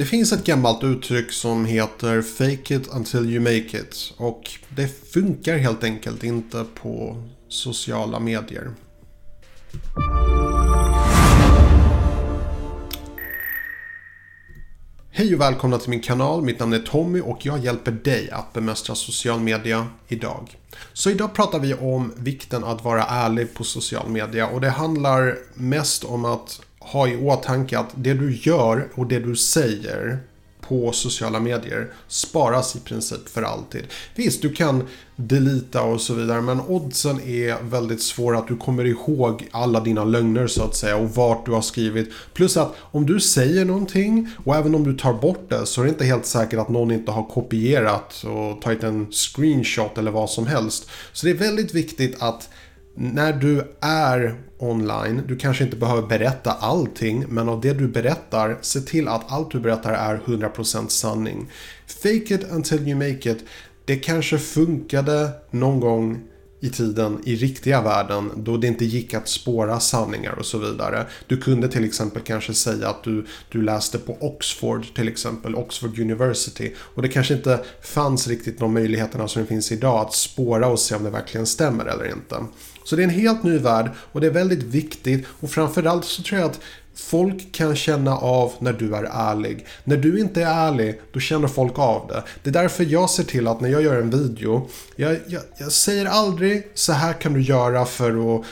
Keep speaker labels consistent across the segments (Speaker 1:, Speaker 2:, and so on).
Speaker 1: Det finns ett gammalt uttryck som heter “Fake it until you make it” och det funkar helt enkelt inte på sociala medier. Hej och välkomna till min kanal. Mitt namn är Tommy och jag hjälper dig att bemästra social media idag. Så idag pratar vi om vikten att vara ärlig på social media och det handlar mest om att ha i åtanke att det du gör och det du säger på sociala medier sparas i princip för alltid. Visst, du kan delita och så vidare men oddsen är väldigt svåra att du kommer ihåg alla dina lögner så att säga och vart du har skrivit. Plus att om du säger någonting och även om du tar bort det så är det inte helt säkert att någon inte har kopierat och tagit en screenshot eller vad som helst. Så det är väldigt viktigt att när du är online, du kanske inte behöver berätta allting, men av det du berättar, se till att allt du berättar är 100% sanning. Fake it until you make it. Det kanske funkade någon gång i tiden i riktiga världen då det inte gick att spåra sanningar och så vidare. Du kunde till exempel kanske säga att du, du läste på Oxford till exempel, Oxford University och det kanske inte fanns riktigt de möjligheterna som det finns idag att spåra och se om det verkligen stämmer eller inte. Så det är en helt ny värld och det är väldigt viktigt och framförallt så tror jag att Folk kan känna av när du är ärlig. När du inte är ärlig, då känner folk av det. Det är därför jag ser till att när jag gör en video, jag, jag, jag säger aldrig så här kan du göra för att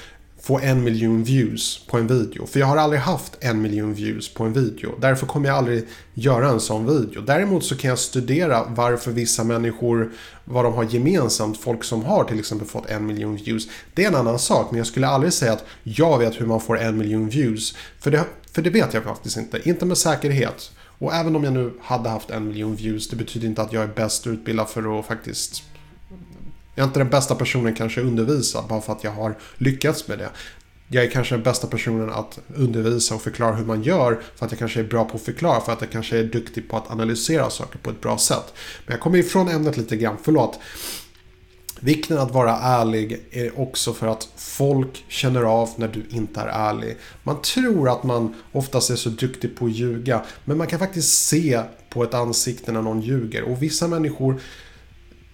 Speaker 1: få en miljon views på en video. För jag har aldrig haft en miljon views på en video. Därför kommer jag aldrig göra en sån video. Däremot så kan jag studera varför vissa människor, vad de har gemensamt, folk som har till exempel fått en miljon views. Det är en annan sak, men jag skulle aldrig säga att jag vet hur man får en miljon views. För det, för det vet jag faktiskt inte. Inte med säkerhet. Och även om jag nu hade haft en miljon views, det betyder inte att jag är bäst utbildad för att faktiskt jag är inte den bästa personen kanske att undervisa bara för att jag har lyckats med det. Jag är kanske den bästa personen att undervisa och förklara hur man gör för att jag kanske är bra på att förklara för att jag kanske är duktig på att analysera saker på ett bra sätt. Men jag kommer ifrån ämnet lite grann, förlåt. Vikten att vara ärlig är också för att folk känner av när du inte är ärlig. Man tror att man oftast är så duktig på att ljuga, men man kan faktiskt se på ett ansikte när någon ljuger. Och vissa människor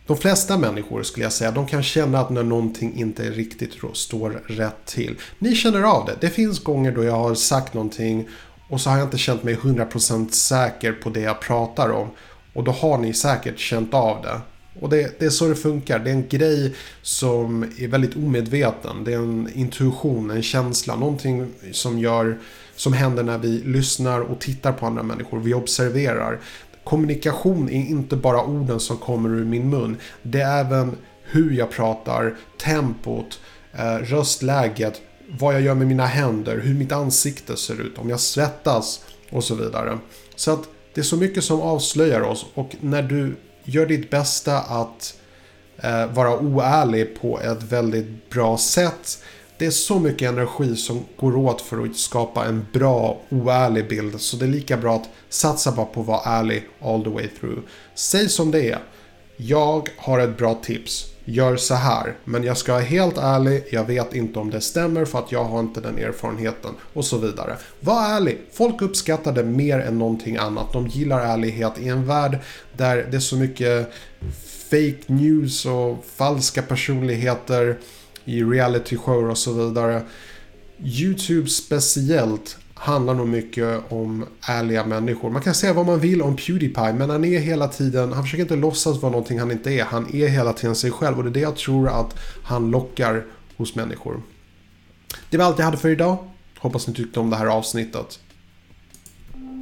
Speaker 1: de flesta människor skulle jag säga, de kan känna att när någonting inte riktigt står rätt till. Ni känner av det. Det finns gånger då jag har sagt någonting och så har jag inte känt mig 100% säker på det jag pratar om. Och då har ni säkert känt av det. Och det, det, är så det funkar. Det är en grej som är väldigt omedveten. Det är en intuition, en känsla, någonting som gör som händer när vi lyssnar och tittar på andra människor. Vi observerar. Kommunikation är inte bara orden som kommer ur min mun. Det är även hur jag pratar, tempot, eh, röstläget, vad jag gör med mina händer, hur mitt ansikte ser ut, om jag svettas och så vidare. Så att det är så mycket som avslöjar oss och när du gör ditt bästa att eh, vara oärlig på ett väldigt bra sätt det är så mycket energi som går åt för att skapa en bra, oärlig bild. Så det är lika bra att satsa bara på att vara ärlig all the way through. Säg som det är. Jag har ett bra tips. Gör så här. Men jag ska vara helt ärlig. Jag vet inte om det stämmer för att jag har inte den erfarenheten. Och så vidare. Var ärlig. Folk uppskattar det mer än någonting annat. De gillar ärlighet i en värld där det är så mycket fake news och falska personligheter i realityshower och så vidare. YouTube speciellt handlar nog mycket om ärliga människor. Man kan säga vad man vill om Pewdiepie men han är hela tiden, han försöker inte låtsas vara någonting han inte är. Han är hela tiden sig själv och det är det jag tror att han lockar hos människor. Det var allt jag hade för idag. Hoppas ni tyckte om det här avsnittet.